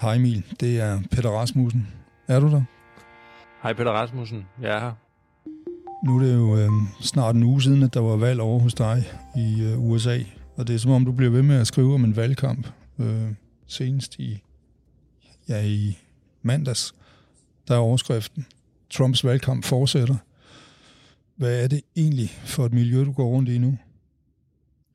Hej Emil, det er Peter Rasmussen. Er du der? Hej Peter Rasmussen, jeg er her. Nu er det jo øh, snart en uge siden, at der var valg over hos dig i øh, USA, og det er som om, du bliver ved med at skrive om en valgkamp. Øh, senest i, ja, i mandags, der er overskriften. Trumps valgkamp fortsætter. Hvad er det egentlig for et miljø, du går rundt i nu?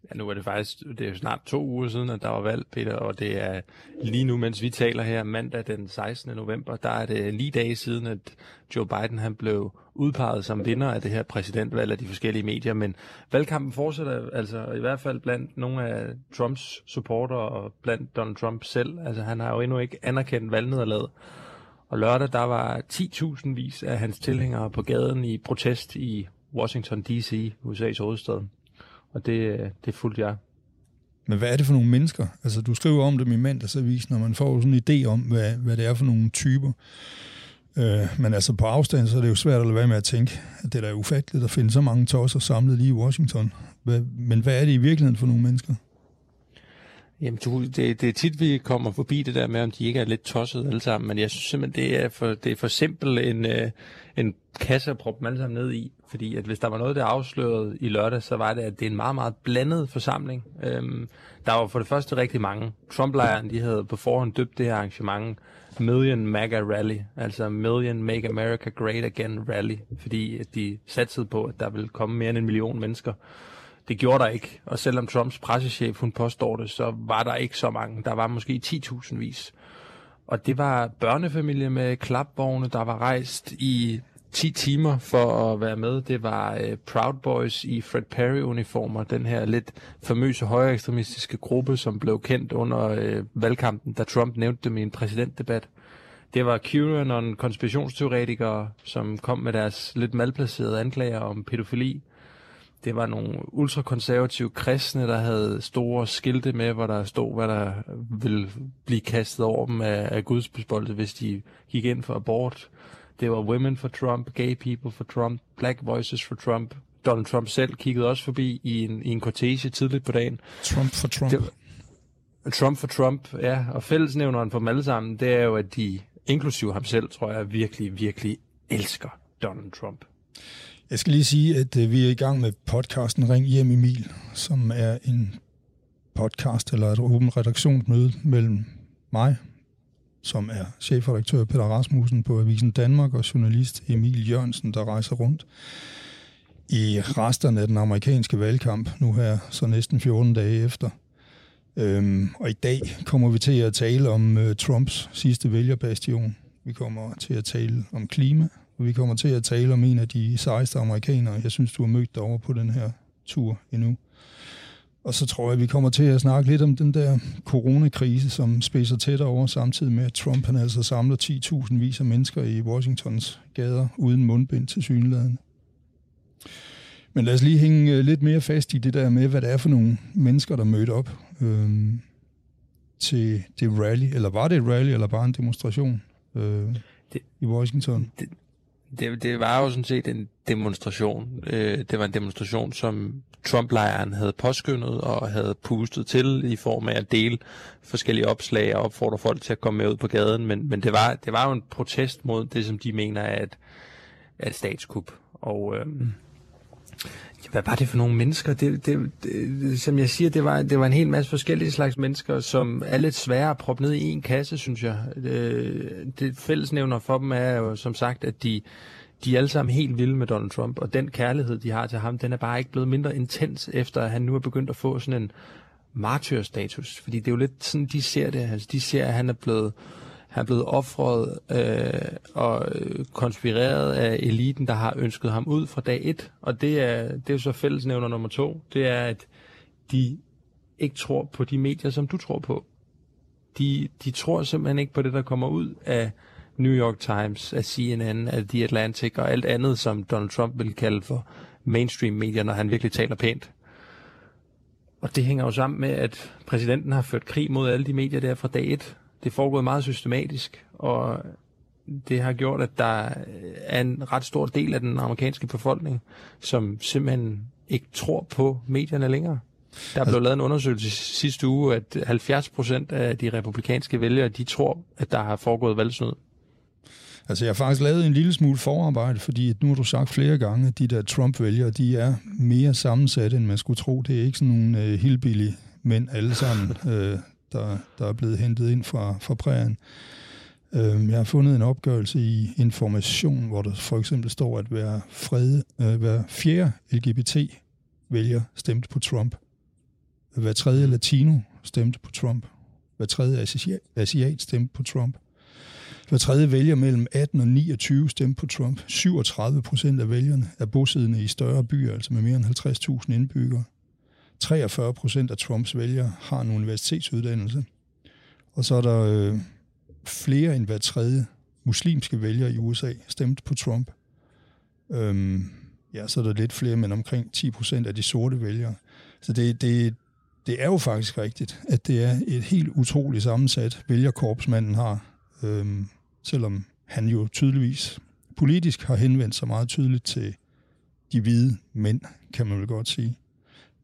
Ja, nu er det faktisk, det er jo snart to uger siden, at der var valg, Peter, og det er lige nu, mens vi taler her mandag den 16. november, der er det lige dage siden, at Joe Biden han blev udpeget som vinder af det her præsidentvalg af de forskellige medier, men valgkampen fortsætter altså i hvert fald blandt nogle af Trumps supporter og blandt Donald Trump selv. Altså han har jo endnu ikke anerkendt valgnederlaget. Og lørdag, der var 10.000 vis af hans tilhængere på gaden i protest i Washington D.C., USA's hovedstad. Og det, øh, det fulgte jeg. Men hvad er det for nogle mennesker? Altså, du skriver om dem i mandagsavisen, når man får sådan en idé om, hvad, hvad det er for nogle typer. Øh, men altså på afstand, så er det jo svært at lade være med at tænke, at det er da ufatteligt at finde så mange tosser samlet lige i Washington. Hvad, men hvad er det i virkeligheden for nogle mennesker? Jamen, du, det, det er tit, vi kommer forbi det der med, om de ikke er lidt tosset alle sammen, men jeg synes simpelthen, det er for, det er for simpelt en, øh, en kasse at proppe dem alle sammen ned i, fordi at hvis der var noget, der afslørede i lørdag, så var det, at det er en meget, meget blandet forsamling. Øhm, der var for det første rigtig mange. trump de havde på forhånd døbt det her arrangement Million MAGA Rally, altså Million Make America Great Again Rally, fordi at de satsede på, at der ville komme mere end en million mennesker. Det gjorde der ikke, og selvom Trumps pressechef hun påstår det, så var der ikke så mange. Der var måske 10.000 vis. Og det var børnefamilier med klapvogne, der var rejst i 10 timer for at være med. Det var øh, Proud Boys i Fred Perry-uniformer, den her lidt famøse højre ekstremistiske gruppe, som blev kendt under øh, valgkampen, da Trump nævnte dem i en præsidentdebat. Det var QAnon konspirationsteoretikere, som kom med deres lidt malplacerede anklager om pædofili. Det var nogle ultrakonservative kristne, der havde store skilte med, hvor der stod, hvad der ville blive kastet over dem af, af gudsbesboldet, hvis de gik ind for abort. Det var Women for Trump, Gay People for Trump, Black Voices for Trump. Donald Trump selv kiggede også forbi i en, i en cortege tidligt på dagen. Trump for Trump. Det Trump for Trump, ja. Og fællesnævneren for dem alle sammen, det er jo, at de, inklusive ham selv, tror jeg, virkelig, virkelig elsker Donald Trump. Jeg skal lige sige, at øh, vi er i gang med podcasten Ring hjem Emil, som er en podcast eller et åbent redaktionsmøde mellem mig, som er chefredaktør Peter Rasmussen på Avisen Danmark, og journalist Emil Jørgensen, der rejser rundt i resterne af den amerikanske valgkamp, nu her så næsten 14 dage efter. Øhm, og i dag kommer vi til at tale om øh, Trumps sidste vælgerbastion. Vi kommer til at tale om klima, vi kommer til at tale om en af de sejeste amerikanere, jeg synes, du har mødt derovre på den her tur endnu. Og så tror jeg, vi kommer til at snakke lidt om den der coronakrise, som spidser tæt over, samtidig med, at Trump han altså samler 10.000 vis af mennesker i Washingtons gader uden mundbind til synligheden. Men lad os lige hænge øh, lidt mere fast i det der med, hvad det er for nogle mennesker, der mødte op øhm, til det rally. Eller var det et rally, eller bare en demonstration øh, det, i Washington? Det, det, det var jo sådan set en demonstration. Øh, det var en demonstration, som Trump-lejren havde påskyndet og havde pustet til i form af at dele forskellige opslag og opfordre folk til at komme med ud på gaden. Men, men det, var, det var jo en protest mod det, som de mener er et, er et statskup. Og øh, mm hvad var det for nogle mennesker? Det, det, det, som jeg siger, det var, det var en hel masse forskellige slags mennesker, som er lidt svære at proppe ned i en kasse, synes jeg. Det, det fællesnævner for dem er jo som sagt, at de, de er alle sammen helt vilde med Donald Trump, og den kærlighed, de har til ham, den er bare ikke blevet mindre intens, efter at han nu er begyndt at få sådan en martyrstatus. Fordi det er jo lidt sådan, de ser det. Altså, de ser, at han er blevet han er blevet offret øh, og øh, konspireret af eliten, der har ønsket ham ud fra dag et. Og det er, det er jo så fællesnævner nummer to. Det er, at de ikke tror på de medier, som du tror på. De, de tror simpelthen ikke på det, der kommer ud af New York Times, af CNN, af The Atlantic og alt andet, som Donald Trump vil kalde for mainstream medier, når han virkelig taler pænt. Og det hænger jo sammen med, at præsidenten har ført krig mod alle de medier der fra dag et det er foregået meget systematisk, og det har gjort, at der er en ret stor del af den amerikanske befolkning, som simpelthen ikke tror på medierne længere. Der blev altså, lavet en undersøgelse sidste uge, at 70 procent af de republikanske vælgere, de tror, at der har foregået valgsnyd. Altså, jeg har faktisk lavet en lille smule forarbejde, fordi nu har du sagt flere gange, at de der Trump-vælgere, de er mere sammensatte, end man skulle tro. Det er ikke sådan nogle uh, hillbilly mænd alle sammen, uh, der, der er blevet hentet ind fra, fra prærien. Uh, øhm, jeg har fundet en opgørelse i Information, hvor der for eksempel står, at hver, fred, øh, hver fjerde LGBT-vælger stemte på Trump. Hver tredje latino stemte på Trump. Hver tredje asiat stemte på Trump. Hver tredje vælger mellem 18 og 29 stemte på Trump. 37 procent af vælgerne er bosiddende i større byer, altså med mere end 50.000 indbyggere. 43 procent af Trumps vælgere har en universitetsuddannelse. Og så er der øh, flere end hver tredje muslimske vælgere i USA stemt på Trump. Øhm, ja, så er der lidt flere, men omkring 10 procent af de sorte vælgere. Så det, det, det er jo faktisk rigtigt, at det er et helt utroligt sammensat vælgerkorps, manden har. Øhm, selvom han jo tydeligvis politisk har henvendt sig meget tydeligt til de hvide mænd, kan man vel godt sige.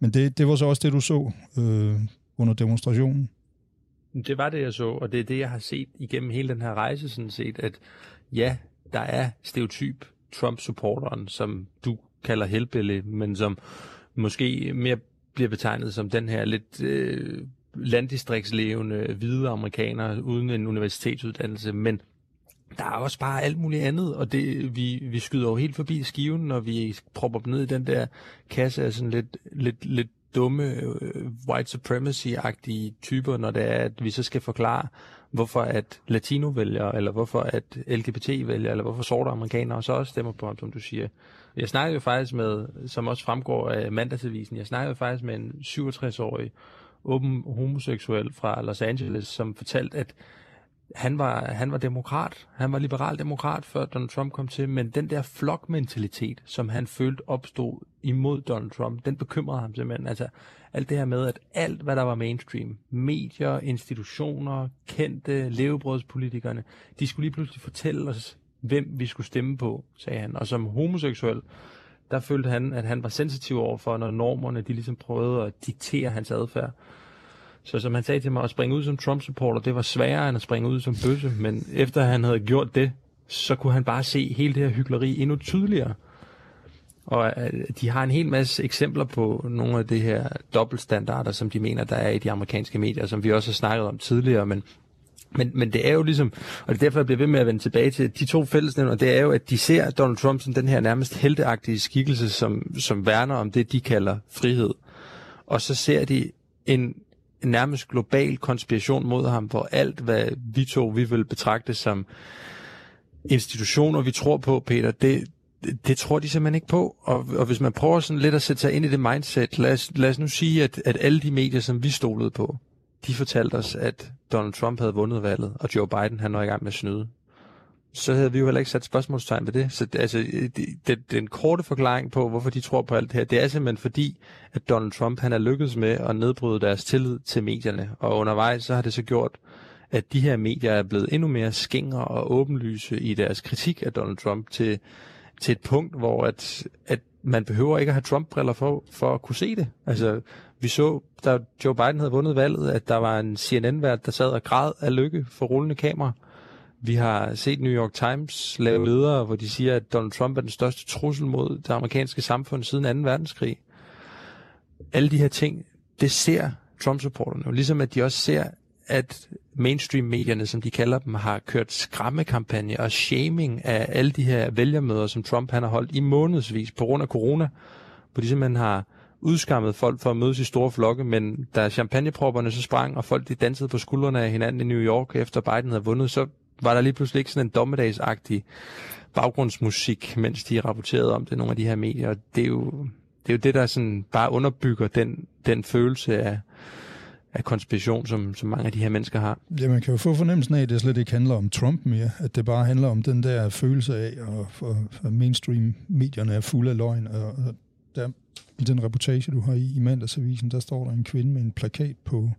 Men det, det var så også det, du så øh, under demonstrationen. Det var det, jeg så, og det er det, jeg har set igennem hele den her rejse, sådan set, at ja, der er stereotyp Trump-supporteren, som du kalder helbille, men som måske mere bliver betegnet som den her lidt øh, landdistriktslevende hvide amerikaner uden en universitetsuddannelse, men der er også bare alt muligt andet, og det, vi, vi skyder jo helt forbi skiven, når vi propper dem ned i den der kasse af sådan lidt, lidt, lidt dumme øh, white supremacy-agtige typer, når det er, at vi så skal forklare, hvorfor at latino vælger, eller hvorfor at LGBT vælger, eller hvorfor sorte amerikanere så også stemmer på ham, som du siger. Jeg snakkede jo faktisk med, som også fremgår af mandagsavisen, jeg snakkede jo faktisk med en 67-årig åben homoseksuel fra Los Angeles, som fortalte, at han var, han var demokrat, han var liberal demokrat, før Donald Trump kom til, men den der flokmentalitet, som han følte opstod imod Donald Trump, den bekymrede ham simpelthen. Altså alt det her med, at alt, hvad der var mainstream, medier, institutioner, kendte, levebrødspolitikerne, de skulle lige pludselig fortælle os, hvem vi skulle stemme på, sagde han. Og som homoseksuel, der følte han, at han var sensitiv overfor, når normerne, de ligesom prøvede at diktere hans adfærd. Så som han sagde til mig, at springe ud som Trump-supporter, det var sværere end at springe ud som bøsse, men efter han havde gjort det, så kunne han bare se hele det her hyggeleri endnu tydeligere. Og øh, de har en hel masse eksempler på nogle af de her dobbeltstandarder, som de mener, der er i de amerikanske medier, som vi også har snakket om tidligere, men men, men det er jo ligesom, og det er derfor, jeg bliver ved med at vende tilbage til de to fællesnævner, det er jo, at de ser Donald Trump som den her nærmest helteagtige skikkelse, som, som værner om det, de kalder frihed. Og så ser de en nærmest global konspiration mod ham, hvor alt, hvad vi to vi vil betragte som institutioner, vi tror på, Peter, det, det, tror de simpelthen ikke på. Og, og hvis man prøver sådan lidt at sætte sig ind i det mindset, lad os, lad os nu sige, at, at alle de medier, som vi stolede på, de fortalte os, at Donald Trump havde vundet valget, og Joe Biden han var i gang med at snyde så havde vi jo heller ikke sat spørgsmålstegn ved det. Så altså, det, det, den korte forklaring på, hvorfor de tror på alt det her, det er simpelthen fordi, at Donald Trump han er lykkedes med at nedbryde deres tillid til medierne. Og undervejs så har det så gjort, at de her medier er blevet endnu mere skingre og åbenlyse i deres kritik af Donald Trump til, til et punkt, hvor at, at man behøver ikke at have Trump-briller for, for at kunne se det. Altså, vi så, da Joe Biden havde vundet valget, at der var en CNN-vært, der sad og græd af lykke for rullende kamera. Vi har set New York Times lave ledere, hvor de siger, at Donald Trump er den største trussel mod det amerikanske samfund siden 2. verdenskrig. Alle de her ting, det ser Trump-supporterne jo, ligesom at de også ser, at mainstream-medierne, som de kalder dem, har kørt skræmmekampagne og shaming af alle de her vælgermøder, som Trump han har holdt i månedsvis på grund af corona, hvor de simpelthen har udskammet folk for at mødes i store flokke, men da champagnepropperne så sprang, og folk de dansede på skuldrene af hinanden i New York, efter Biden havde vundet, så var der lige pludselig ikke sådan en dommedagsagtig baggrundsmusik, mens de rapporterede om det, nogle af de her medier. Og det er jo det, er jo det der sådan bare underbygger den, den følelse af, af konspiration, som, som mange af de her mennesker har. Ja, man kan jo få fornemmelsen af, at det slet ikke handler om Trump mere, at det bare handler om den der følelse af, at mainstream-medierne er fulde af løgn, og, og der, i den reportage, du har i, i mandagsavisen, der står der en kvinde med en plakat på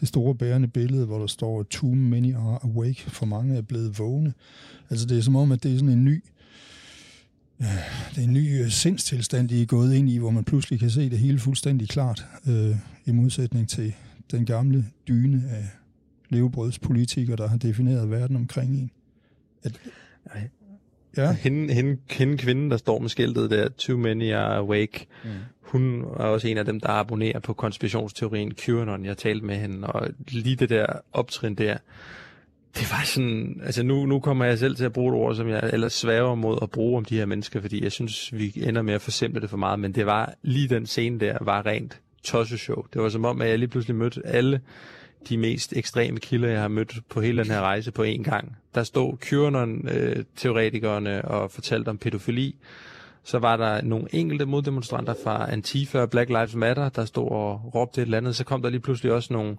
det store bærende billede, hvor der står, too many are awake, for mange er blevet vågne. Altså det er som om, at det er sådan en ny det er en ny øh, sindstilstand, de er gået ind i, hvor man pludselig kan se det hele fuldstændig klart, øh, i modsætning til den gamle dyne af levebrødspolitikere, der har defineret verden omkring en. At, Ja. Hende, hende, hende kvinden, der står med skiltet der, Too Many Are Awake, mm. hun er også en af dem, der abonnerer på konspirationsteorien QAnon. Jeg talte med hende, og lige det der optrin der, det var sådan, altså nu, nu kommer jeg selv til at bruge et ord, som jeg ellers svæver mod at bruge om de her mennesker, fordi jeg synes, vi ender med at forsimple det for meget, men det var lige den scene der, var rent tosseshow. Det var som om, at jeg lige pludselig mødte alle de mest ekstreme kilder, jeg har mødt på hele den her rejse på én gang. Der stod QAnon-teoretikerne øh, og fortalte om pædofili. Så var der nogle enkelte moddemonstranter fra Antifa og Black Lives Matter, der stod og råbte et eller andet. Så kom der lige pludselig også nogle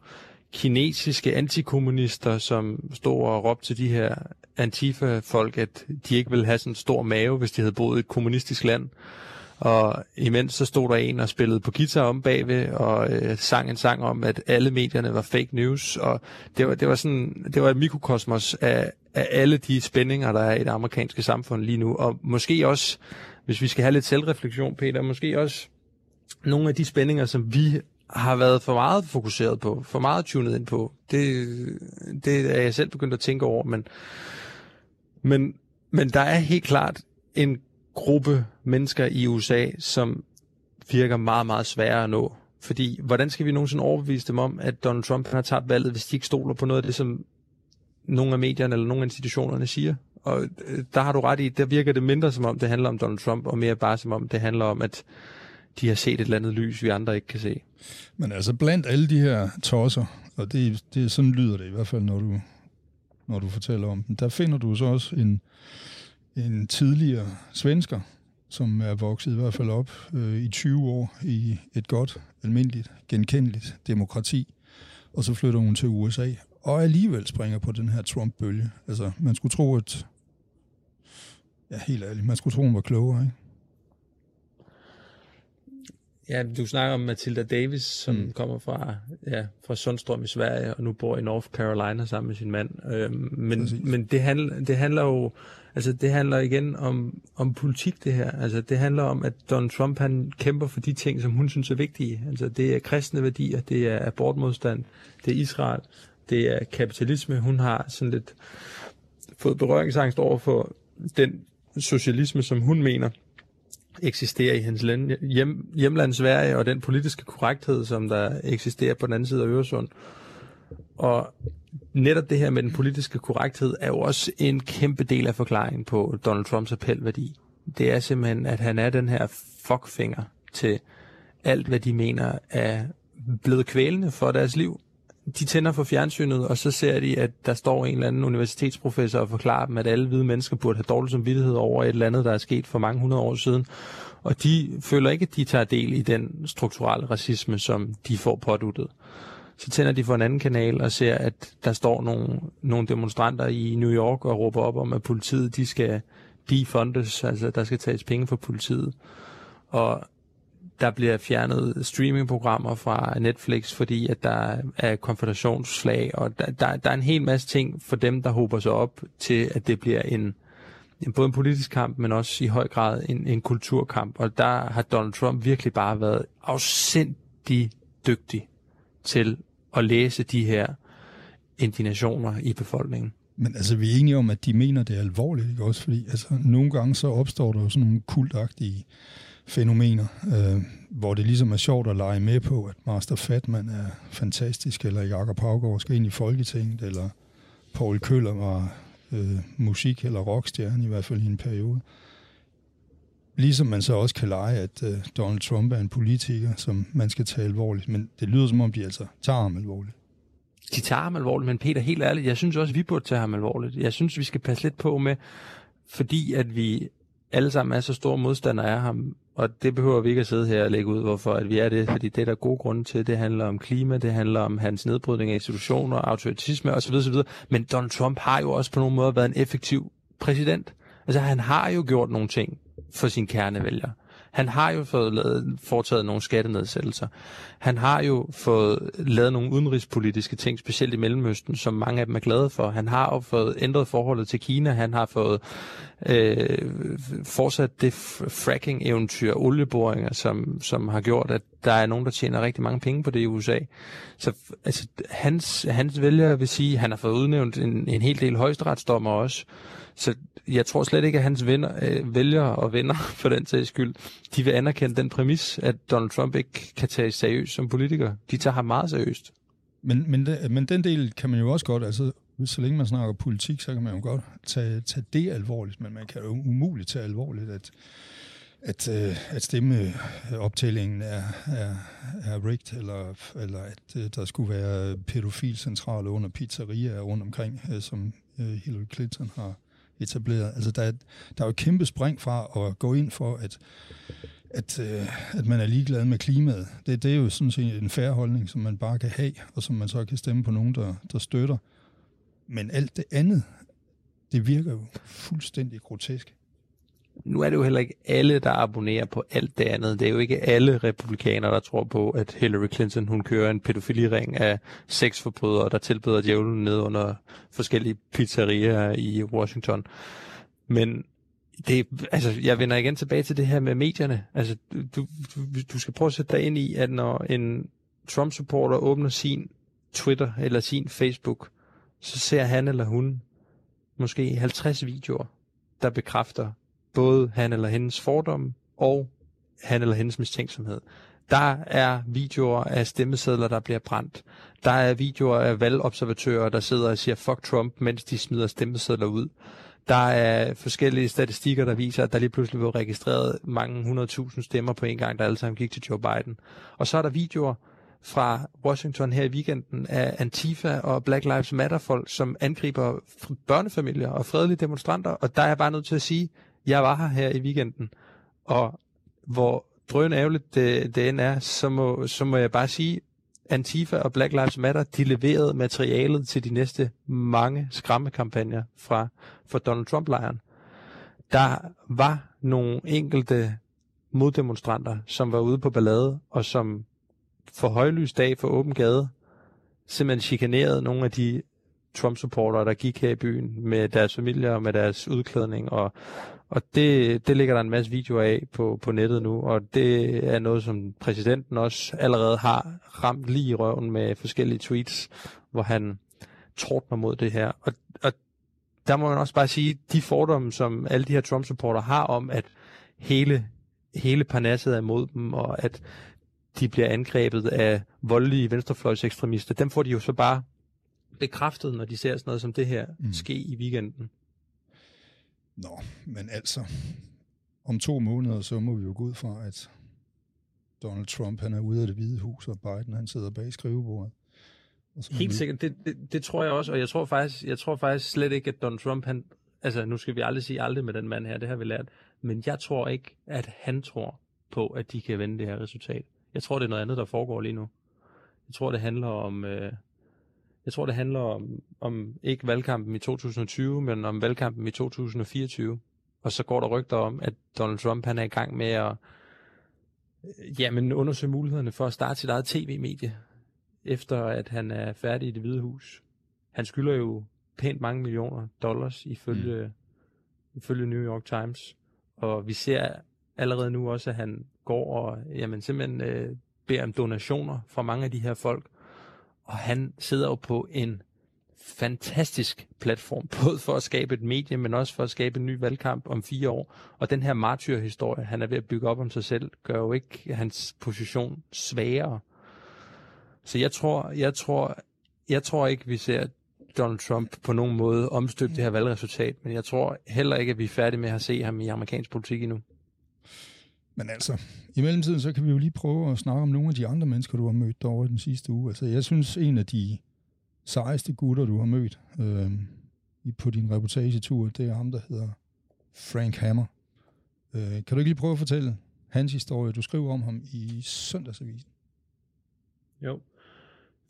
kinesiske antikommunister, som stod og råbte til de her Antifa-folk, at de ikke ville have sådan en stor mave, hvis de havde boet i et kommunistisk land. Og imens så stod der en og spillede på guitar om bagved og øh, sang en sang om, at alle medierne var fake news. Og det var, det var sådan, det var et mikrokosmos af, af alle de spændinger, der er i det amerikanske samfund lige nu. Og måske også, hvis vi skal have lidt selvreflektion, Peter, måske også nogle af de spændinger, som vi har været for meget fokuseret på, for meget tunet ind på. Det, det er jeg selv begyndt at tænke over, men, men, men der er helt klart en gruppe mennesker i USA, som virker meget, meget svære at nå. Fordi, hvordan skal vi nogensinde overbevise dem om, at Donald Trump har tabt valget, hvis de ikke stoler på noget af det, som nogle af medierne eller nogle af institutionerne siger? Og øh, der har du ret i, der virker det mindre som om, det handler om Donald Trump, og mere bare som om, det handler om, at de har set et eller andet lys, vi andre ikke kan se. Men altså blandt alle de her tosser, og det, det sådan lyder det i hvert fald, når du, når du fortæller om dem, der finder du så også en, en tidligere svensker, som er vokset i hvert fald op øh, i 20 år i et godt, almindeligt, genkendeligt demokrati, og så flytter hun til USA, og alligevel springer på den her Trump-bølge. Altså, man skulle tro, at... Ja, helt ærligt, man skulle tro, hun var klogere, ikke? Ja, du snakker om Matilda Davis, som mm. kommer fra, ja, fra Sundstrøm i Sverige, og nu bor i North Carolina sammen med sin mand. Øhm, men men det, handler, det handler jo, altså det handler igen om, om politik det her. Altså det handler om, at Donald Trump han kæmper for de ting, som hun synes er vigtige. Altså det er kristne værdier, det er abortmodstand, det er Israel, det er kapitalisme. Hun har sådan lidt fået berøringsangst over for den socialisme, som hun mener eksisterer i hans hjem, hjemland Sverige, og den politiske korrekthed, som der eksisterer på den anden side af Øresund. Og netop det her med den politiske korrekthed er jo også en kæmpe del af forklaringen på Donald Trumps appelværdi. Det er simpelthen, at han er den her fuckfinger til alt, hvad de mener er blevet kvælende for deres liv de tænder for fjernsynet, og så ser de, at der står en eller anden universitetsprofessor og forklarer dem, at alle hvide mennesker burde have dårlig samvittighed over et eller andet, der er sket for mange hundrede år siden. Og de føler ikke, at de tager del i den strukturelle racisme, som de får påduttet. Så tænder de for en anden kanal og ser, at der står nogle, nogle demonstranter i New York og råber op om, at politiet de skal defundes, altså der skal tages penge fra politiet. Og der bliver fjernet streamingprogrammer fra Netflix, fordi at der er konfrontationsslag, og der, der, der er en hel masse ting for dem, der håber sig op til, at det bliver en, en både en politisk kamp, men også i høj grad en, en kulturkamp. Og der har Donald Trump virkelig bare været afsindig dygtig til at læse de her indignationer i befolkningen. Men altså, vi er enige om, at de mener, det er alvorligt, ikke også? Fordi altså, nogle gange så opstår der jo sådan nogle kultagtige fænomener, øh, hvor det ligesom er sjovt at lege med på, at Master Fatman er fantastisk, eller Jakob Havgaard skal ind i Folketinget, eller Paul Køller var øh, musik- eller rockstjerne, i hvert fald i en periode. Ligesom man så også kan lege, at øh, Donald Trump er en politiker, som man skal tage alvorligt. Men det lyder som om, de altså tager ham alvorligt. De tager ham alvorligt, men Peter, helt ærligt, jeg synes også, vi burde tage ham alvorligt. Jeg synes, vi skal passe lidt på med, fordi at vi alle sammen er så store modstandere af ham, og det behøver vi ikke at sidde her og lægge ud, hvorfor at vi er det, fordi det er der gode grunde til. Det handler om klima, det handler om hans nedbrydning af institutioner, autoritisme osv. osv. Men Donald Trump har jo også på nogle måder været en effektiv præsident. Altså han har jo gjort nogle ting for sin kernevælger. Han har jo fået lavet, foretaget nogle skattenedsættelser. Han har jo fået lavet nogle udenrigspolitiske ting, specielt i Mellemøsten, som mange af dem er glade for. Han har jo fået ændret forholdet til Kina. Han har fået øh, fortsat det fracking-eventyr, olieboringer, som, som har gjort, at der er nogen, der tjener rigtig mange penge på det i USA. Så altså, hans, hans vælger vil sige, at han har fået udnævnt en, en hel del højesteretsdommer også. Så jeg tror slet ikke, at hans venner, øh, vælgere og venner, for den sags skyld, de vil anerkende den præmis, at Donald Trump ikke kan tage seriøst som politiker. De tager ham meget seriøst. Men, men, men den del kan man jo også godt, altså så længe man snakker politik, så kan man jo godt tage, tage det alvorligt, men man kan jo umuligt tage alvorligt, at, at, øh, at stemmeoptællingen er, er, er rigged, eller, eller at øh, der skulle være pædofilcentraler under pizzerier rundt omkring, øh, som Hillary Clinton har etableret. Altså der er, der er jo et kæmpe spring fra at gå ind for, at, at, at man er ligeglad med klimaet. Det, det er jo sådan set en færre holdning, som man bare kan have, og som man så kan stemme på nogen, der, der støtter. Men alt det andet, det virker jo fuldstændig grotesk. Nu er det jo heller ikke alle, der abonnerer på alt det andet. Det er jo ikke alle republikanere, der tror på, at Hillary Clinton hun kører en pædofiliring af sexforbrydere, der tilbeder djævlen ned under forskellige pizzerier i Washington. Men det, altså, jeg vender igen tilbage til det her med medierne. Altså, du, du, du skal prøve at sætte dig ind i, at når en Trump-supporter åbner sin Twitter eller sin Facebook, så ser han eller hun måske 50 videoer, der bekræfter både han eller hendes fordomme og han eller hendes mistænksomhed. Der er videoer af stemmesedler, der bliver brændt. Der er videoer af valgobservatører, der sidder og siger fuck Trump, mens de smider stemmesedler ud. Der er forskellige statistikker, der viser, at der lige pludselig blev registreret mange 100.000 stemmer på en gang, der alle sammen gik til Joe Biden. Og så er der videoer, fra Washington her i weekenden af Antifa og Black Lives Matter folk, som angriber børnefamilier og fredelige demonstranter. Og der er jeg bare nødt til at sige, jeg var her her i weekenden, og hvor drøn ærgerligt det, det end er, så må, så må jeg bare sige, Antifa og Black Lives Matter, de leverede materialet til de næste mange skræmmekampagner fra, fra Donald Trump-lejren. Der var nogle enkelte moddemonstranter, som var ude på ballade, og som for højlys dag for åben gade simpelthen chikaneret nogle af de Trump-supportere, der gik her i byen med deres familier og med deres udklædning. Og, og det, det ligger der en masse videoer af på, på nettet nu, og det er noget, som præsidenten også allerede har ramt lige i røven med forskellige tweets, hvor han trådte mod det her. Og, og der må man også bare sige, de fordomme, som alle de her Trump-supportere har om, at hele, hele parnasset er imod dem, og at de bliver angrebet af voldelige venstrefløjsekstremister, dem får de jo så bare bekræftet, når de ser sådan noget som det her mm. ske i weekenden. Nå, men altså, om to måneder, så må vi jo gå ud fra, at Donald Trump han er ude af det hvide hus, og Biden han sidder bag skrivebordet. Helt vi... sikkert, det, det, det tror jeg også, og jeg tror faktisk, jeg tror faktisk slet ikke, at Donald Trump, han, altså nu skal vi aldrig sige aldrig med den mand her, det har vi lært, men jeg tror ikke, at han tror på, at de kan vende det her resultat. Jeg tror, det er noget andet, der foregår lige nu. Jeg tror, det handler om... Øh, jeg tror, det handler om, om ikke valgkampen i 2020, men om valgkampen i 2024. Og så går der rygter om, at Donald Trump han er i gang med at øh, jamen, undersøge mulighederne for at starte sit eget tv-medie, efter at han er færdig i det hvide hus. Han skylder jo pænt mange millioner dollars ifølge, mm. ifølge New York Times. Og vi ser allerede nu også, at han går og jamen, simpelthen øh, beder om donationer fra mange af de her folk. Og han sidder jo på en fantastisk platform, både for at skabe et medie, men også for at skabe en ny valgkamp om fire år. Og den her martyrhistorie, han er ved at bygge op om sig selv, gør jo ikke hans position svagere. Så jeg tror, jeg tror, jeg tror ikke, vi ser Donald Trump på nogen måde omstøbe det her valgresultat, men jeg tror heller ikke, at vi er færdige med at se ham i amerikansk politik endnu. Men altså, i mellemtiden, så kan vi jo lige prøve at snakke om nogle af de andre mennesker, du har mødt over den sidste uge. Altså, jeg synes, en af de sejeste gutter, du har mødt øh, på din reportagetur, det er ham, der hedder Frank Hammer. Øh, kan du ikke lige prøve at fortælle hans historie? Du skriver om ham i søndagsavisen. Jo.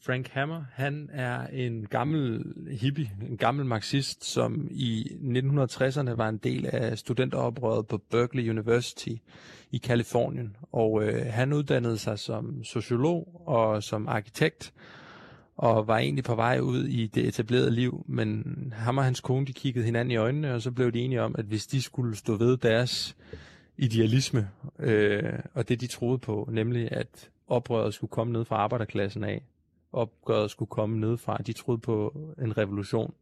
Frank Hammer, han er en gammel hippie, en gammel marxist, som i 1960'erne var en del af studenteroprøret på Berkeley University i Kalifornien. Og øh, han uddannede sig som sociolog og som arkitekt, og var egentlig på vej ud i det etablerede liv, men ham og hans kone, de kiggede hinanden i øjnene, og så blev de enige om, at hvis de skulle stå ved deres idealisme, øh, og det de troede på, nemlig at oprøret skulle komme ned fra arbejderklassen af, opgøret skulle komme ned fra, de troede på en revolution,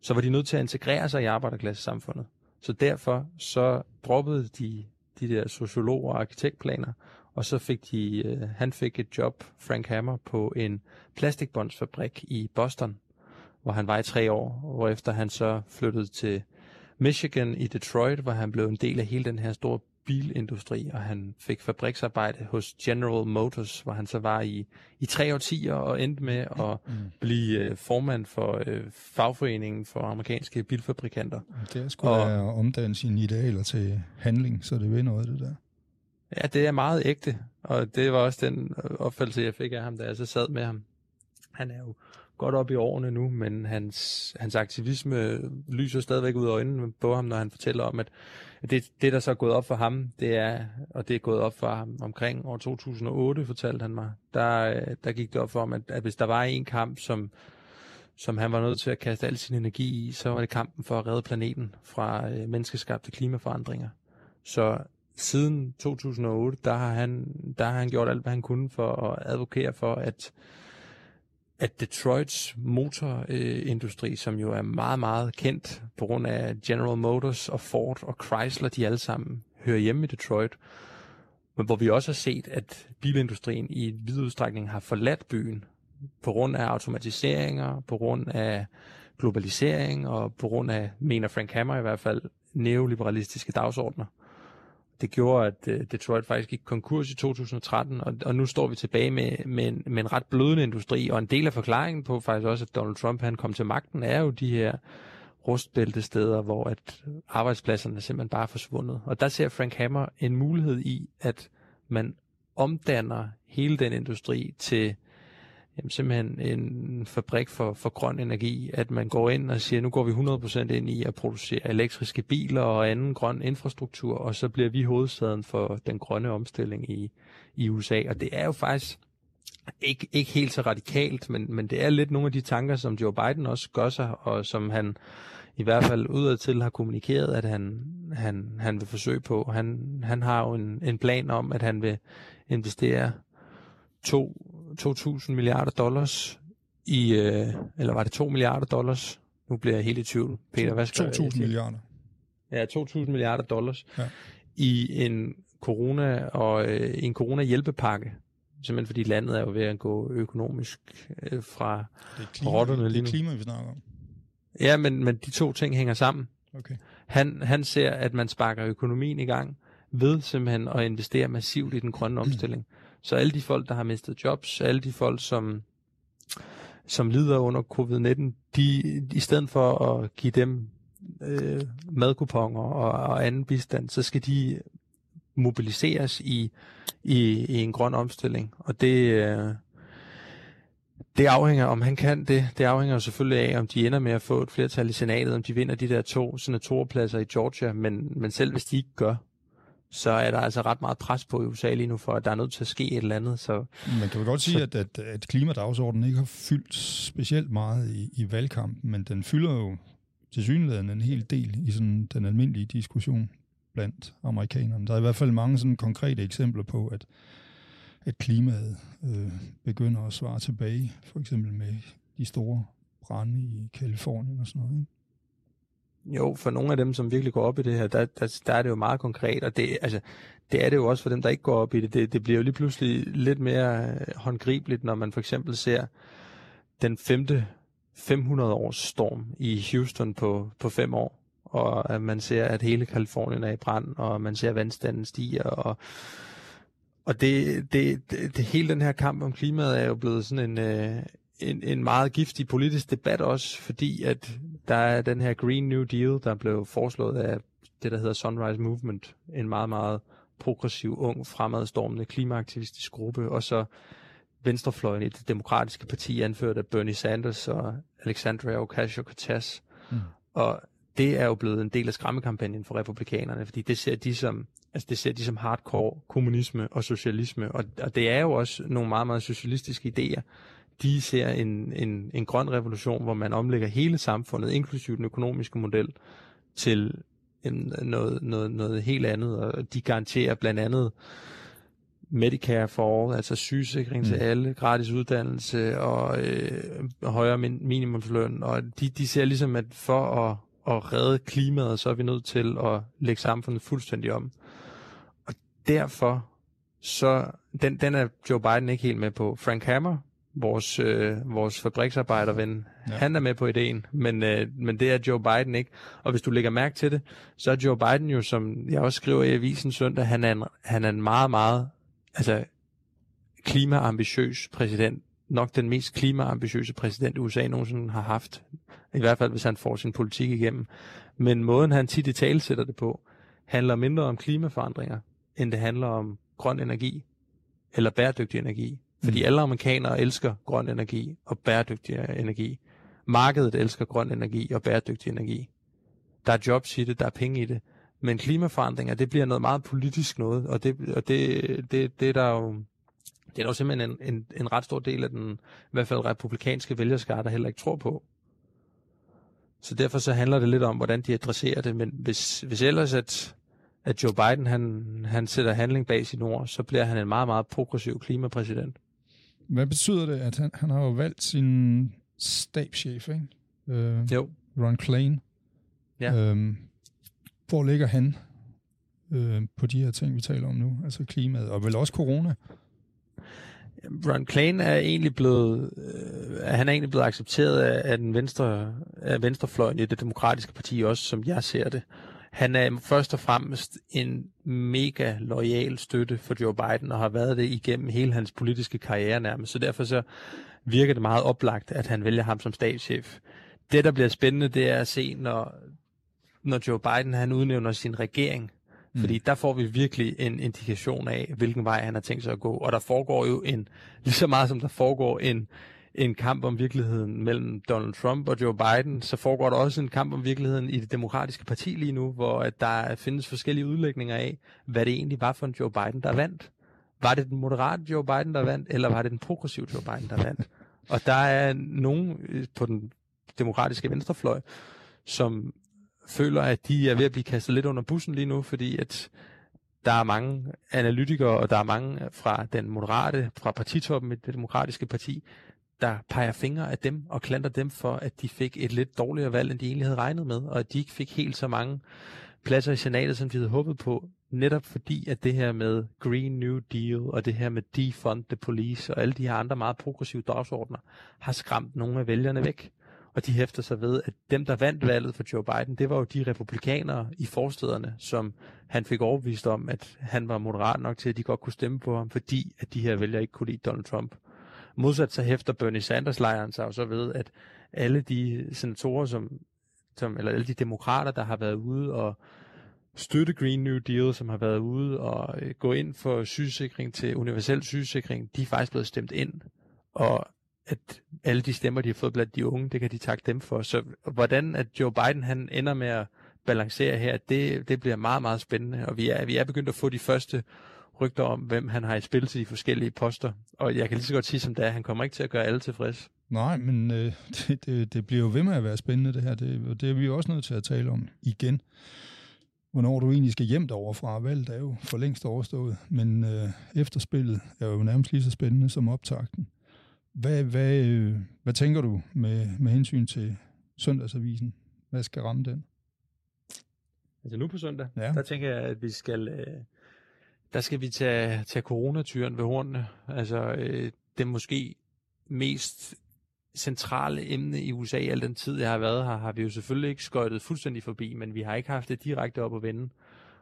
så var de nødt til at integrere sig i arbejderklassesamfundet. Så derfor så droppede de de der sociologer og arkitektplaner, og så fik de, øh, han fik et job, Frank Hammer, på en plastikbåndsfabrik i Boston, hvor han var i tre år, hvor efter han så flyttede til Michigan i Detroit, hvor han blev en del af hele den her store bilindustri, og han fik fabriksarbejde hos General Motors, hvor han så var i, i tre årtier og endte med at mm. blive øh, formand for øh, fagforeningen for amerikanske bilfabrikanter. Det er sgu og, da at omdanne sine idealer til handling, så det vil noget det der. Ja, det er meget ægte, og det var også den opfattelse, jeg fik af ham, da jeg så sad med ham. Han er jo godt op i årene nu, men hans, hans aktivisme lyser stadigvæk ud af øjnene på ham, når han fortæller om, at det, det, der så er gået op for ham, det er, og det er gået op for ham omkring år 2008, fortalte han mig, der, der gik det op for ham, at, at hvis der var en kamp, som, som han var nødt til at kaste al sin energi i, så var det kampen for at redde planeten fra øh, menneskeskabte klimaforandringer. Så siden 2008, der har han, der har han gjort alt, hvad han kunne for at advokere for, at at Detroits motorindustri, øh, som jo er meget, meget kendt på grund af General Motors og Ford og Chrysler, de alle sammen hører hjemme i Detroit, men hvor vi også har set, at bilindustrien i vid udstrækning har forladt byen på grund af automatiseringer, på grund af globalisering og på grund af, mener Frank Hammer i hvert fald, neoliberalistiske dagsordner det gjorde, at øh, Detroit faktisk gik konkurs i 2013, og, og nu står vi tilbage med, med, en, med en ret blødende industri, og en del af forklaringen på faktisk også, at Donald Trump han kom til magten, er jo de her rustbæltesteder, hvor at arbejdspladserne simpelthen bare er forsvundet. Og der ser Frank Hammer en mulighed i, at man omdanner hele den industri til jamen, simpelthen en fabrik for, for grøn energi, at man går ind og siger, nu går vi 100% ind i at producere elektriske biler og anden grøn infrastruktur, og så bliver vi hovedstaden for den grønne omstilling i, i USA. Og det er jo faktisk ikke, ikke helt så radikalt, men, men det er lidt nogle af de tanker, som Joe Biden også gør sig, og som han i hvert fald udadtil har kommunikeret, at han, han, han vil forsøge på. Han, han har jo en, en plan om, at han vil investere to 2.000 milliarder dollars i, øh, eller var det 2 milliarder dollars? Nu bliver jeg helt i tvivl. Peter, hvad skal 2.000 milliarder. Ja, 2.000 milliarder dollars ja. i en corona og øh, en corona hjælpepakke. Simpelthen fordi landet er jo ved at gå økonomisk øh, fra rotterne lige nu. Det er klima, vi snakker om. Ja, men, men de to ting hænger sammen. Okay. Han, han ser, at man sparker økonomien i gang ved simpelthen at investere massivt i den grønne omstilling. Mm. Så alle de folk, der har mistet jobs, alle de folk, som, som lider under covid-19, de, i stedet for at give dem øh, madkuponer og, og anden bistand, så skal de mobiliseres i, i, i en grøn omstilling. Og det, øh, det afhænger, om han kan det, det afhænger selvfølgelig af, om de ender med at få et flertal i senatet, om de vinder de der to senatorpladser i Georgia, men, men selv hvis de ikke gør, så er der altså ret meget pres på i USA lige nu, for at der er nødt til at ske et eller andet. Så, Man kan jo godt sige, så, at, at, at klimadagsordenen ikke har fyldt specielt meget i, i valgkampen, men den fylder jo til synligheden en hel del i sådan den almindelige diskussion blandt amerikanerne. Der er i hvert fald mange sådan konkrete eksempler på, at, at klimaet øh, begynder at svare tilbage, for eksempel med de store brænde i Kalifornien og sådan noget. Ikke? Jo, for nogle af dem, som virkelig går op i det her, der, der, der er det jo meget konkret, og det, altså, det er det jo også for dem, der ikke går op i det. Det, det bliver jo lige pludselig lidt mere øh, håndgribeligt, når man for eksempel ser den femte 500-års storm i Houston på, på fem år, og at man ser, at hele Kalifornien er i brand, og man ser, at vandstanden stiger, og og det, det, det, det, hele den her kamp om klimaet er jo blevet sådan en, øh, en, en meget giftig politisk debat også, fordi at der er den her Green New Deal, der blev foreslået af det, der hedder Sunrise Movement, en meget, meget progressiv, ung, fremadstormende klimaaktivistisk gruppe, og så venstrefløjen i det demokratiske parti, anført af Bernie Sanders og Alexandria Ocasio-Cortez. Mm. Og det er jo blevet en del af skræmmekampagnen for republikanerne, fordi det ser de som, altså det ser de som hardcore kommunisme og socialisme, og, og det er jo også nogle meget, meget socialistiske idéer. De ser en, en, en grøn revolution, hvor man omlægger hele samfundet, inklusive den økonomiske model, til en, noget, noget, noget helt andet, og de garanterer blandt andet Medicare for all, altså sygesikring mm. til alle, gratis uddannelse og øh, højere min, minimumsløn, og de, de ser ligesom, at for at, at redde klimaet, så er vi nødt til at lægge samfundet fuldstændig om. Og derfor, så, den, den er Joe Biden ikke helt med på. Frank Hammer, vores, øh, vores fabriksarbejderven, ja. han er med på ideen, men, øh, men det er Joe Biden ikke. Og hvis du lægger mærke til det, så er Joe Biden jo, som jeg også skriver i avisen søndag, han er en, han er en meget, meget altså, klimaambitiøs præsident. Nok den mest klimaambitiøse præsident, USA nogensinde har haft. I hvert fald, hvis han får sin politik igennem. Men måden, han tit i tale sætter det på, handler mindre om klimaforandringer, end det handler om grøn energi eller bæredygtig energi. Fordi mm. alle amerikanere elsker grøn energi og bæredygtig energi. Markedet elsker grøn energi og bæredygtig energi. Der er jobs i det, der er penge i det. Men klimaforandringer, det bliver noget meget politisk noget, og det, og det, det, det er der jo det er jo simpelthen en, en, en ret stor del af den, i hvert fald republikanske vælgerskare, der heller ikke tror på. Så derfor så handler det lidt om, hvordan de adresserer det, men hvis, hvis ellers at, at Joe Biden han, han sætter handling bag sin ord, så bliver han en meget, meget progressiv klimapræsident. Hvad betyder det, at han, han har jo valgt sin stabschef, ikke? Øh, jo. Ron Klain. Ja. Øhm, hvor ligger han øh, på de her ting, vi taler om nu? Altså klimaet, og vel også corona? Ron Klain er egentlig blevet, øh, han er egentlig blevet accepteret af, af den venstre, af venstrefløjen i det demokratiske parti også, som jeg ser det. Han er først og fremmest en mega lojal støtte for Joe Biden, og har været det igennem hele hans politiske karriere nærmest. Så derfor så virker det meget oplagt, at han vælger ham som statschef. Det, der bliver spændende, det er at se, når, når Joe Biden han udnævner sin regering, Mm. Fordi der får vi virkelig en indikation af, hvilken vej han har tænkt sig at gå. Og der foregår jo en, lige så meget som der foregår en, en kamp om virkeligheden mellem Donald Trump og Joe Biden, så foregår der også en kamp om virkeligheden i det demokratiske parti lige nu, hvor at der findes forskellige udlægninger af, hvad det egentlig var for en Joe Biden, der vandt. Var det den moderate Joe Biden, der vandt, eller var det den progressive Joe Biden, der vandt? Og der er nogen øh, på den demokratiske venstrefløj, som føler, at de er ved at blive kastet lidt under bussen lige nu, fordi at der er mange analytikere, og der er mange fra den moderate, fra partitoppen i det demokratiske parti, der peger fingre af dem og klanter dem for, at de fik et lidt dårligere valg, end de egentlig havde regnet med, og at de ikke fik helt så mange pladser i senatet, som de havde håbet på, netop fordi, at det her med Green New Deal, og det her med defund the police, og alle de her andre meget progressive dagsordner, har skræmt nogle af vælgerne væk. Og de hæfter sig ved, at dem, der vandt valget for Joe Biden, det var jo de republikanere i forstederne, som han fik overbevist om, at han var moderat nok til, at de godt kunne stemme på ham, fordi at de her vælgere ikke kunne lide Donald Trump. Modsat så hæfter Bernie Sanders-lejren sig så ved, at alle de senatorer, som, som, eller alle de demokrater, der har været ude og støtte Green New Deal, som har været ude og øh, gå ind for sygesikring til universel sygesikring, de er faktisk blevet stemt ind. Og at alle de stemmer, de har fået blandt de unge, det kan de takke dem for. Så hvordan at Joe Biden han ender med at balancere her, det, det bliver meget, meget spændende. Og vi er, vi er begyndt at få de første rygter om, hvem han har i spil til de forskellige poster. Og jeg kan lige så godt sige som det er, han kommer ikke til at gøre alle tilfreds. Nej, men øh, det, det, det bliver jo ved med at være spændende det her. Det, det er vi jo også nødt til at tale om igen. Hvornår du egentlig skal hjem derovre fra. Valget er jo for længst overstået, men øh, efterspillet er jo nærmest lige så spændende som optakten. Hvad, hvad, hvad tænker du med, med hensyn til søndagsavisen? Hvad skal ramme den? Altså nu på søndag, ja. der tænker jeg, at vi skal, øh, der skal vi tage, tage coronatyren ved hornene. Altså øh, det måske mest centrale emne i USA al den tid, jeg har været her, har vi jo selvfølgelig ikke skøjtet fuldstændig forbi, men vi har ikke haft det direkte op at vende.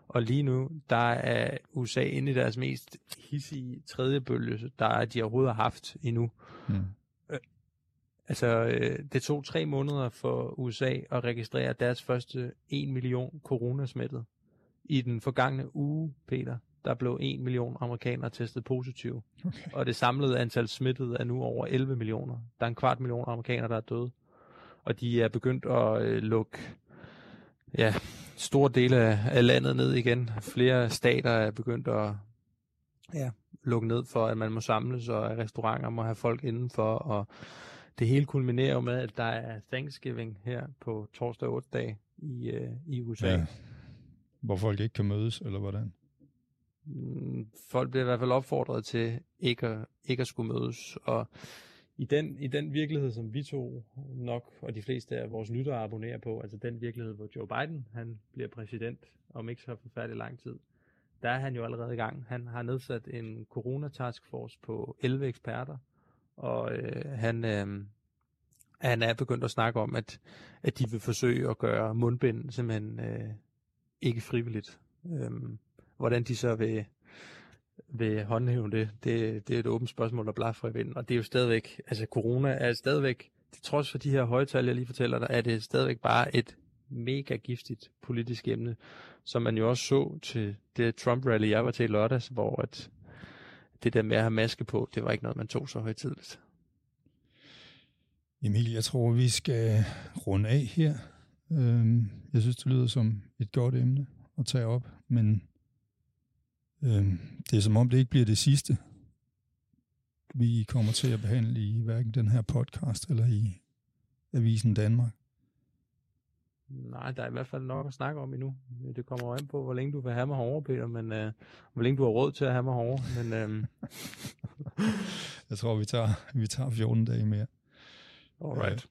Og lige nu, der er USA inde i deres mest hissige tredje bølge, der de overhovedet har haft endnu. Mm. Øh, altså, øh, det tog tre måneder for USA at registrere deres første 1 million coronasmittet. I den forgangne uge, Peter, der blev 1 million amerikanere testet positive. Okay. Og det samlede antal smittede er nu over 11 millioner. Der er en kvart million amerikanere, der er døde. Og de er begyndt at øh, lukke ja, store dele af landet ned igen. Flere stater er begyndt at ja, lukke ned for, at man må samles, og at restauranter må have folk indenfor. Og det hele kulminerer jo med, at der er Thanksgiving her på torsdag 8 dag i, øh, i USA. Ja. Hvor folk ikke kan mødes, eller hvordan? Mm, folk bliver i hvert fald opfordret til ikke at, ikke at skulle mødes, og i den, i den virkelighed, som vi to nok, og de fleste af vores lyttere abonnerer på, altså den virkelighed, hvor Joe Biden han bliver præsident om ikke så forfærdelig lang tid, der er han jo allerede i gang. Han har nedsat en coronataskforce på 11 eksperter, og øh, han, øh, han er begyndt at snakke om, at, at de vil forsøge at gøre mundbind simpelthen øh, ikke frivilligt. Øh, hvordan de så vil, vil håndhæve det, det, det er et åbent spørgsmål, der blaffer i vinden. Og det er jo stadigvæk, altså corona er stadigvæk, til trods for de her højtal, jeg lige fortæller dig, er det stadigvæk bare et mega giftigt politisk emne, som man jo også så til det Trump-rally, jeg var til i lørdags, hvor at det der med at have maske på, det var ikke noget, man tog så højtidligt. Emil, jeg tror, vi skal runde af her. Øhm, jeg synes, det lyder som et godt emne at tage op, men øhm, det er som om, det ikke bliver det sidste, vi kommer til at behandle i hverken den her podcast eller i Avisen Danmark. Nej, der er i hvert fald nok at snakke om endnu. Det kommer an på, hvor længe du vil have mig herovre, Peter, men uh, hvor længe du har råd til at have mig herovre. Men, um... jeg tror, vi tager, vi tager 14 dage mere. Alright.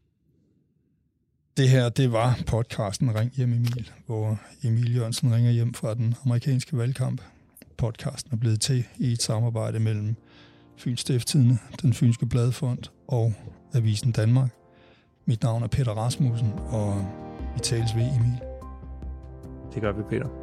Det her, det var podcasten Ring hjem Emil, hvor Emil Jørgensen ringer hjem fra den amerikanske valgkamp. Podcasten er blevet til i et samarbejde mellem Fyns Stifttidene, den Fynske Bladfond og Avisen Danmark. Mit navn er Peter Rasmussen, og vi tales ved, Emil. Det gør vi, Peter.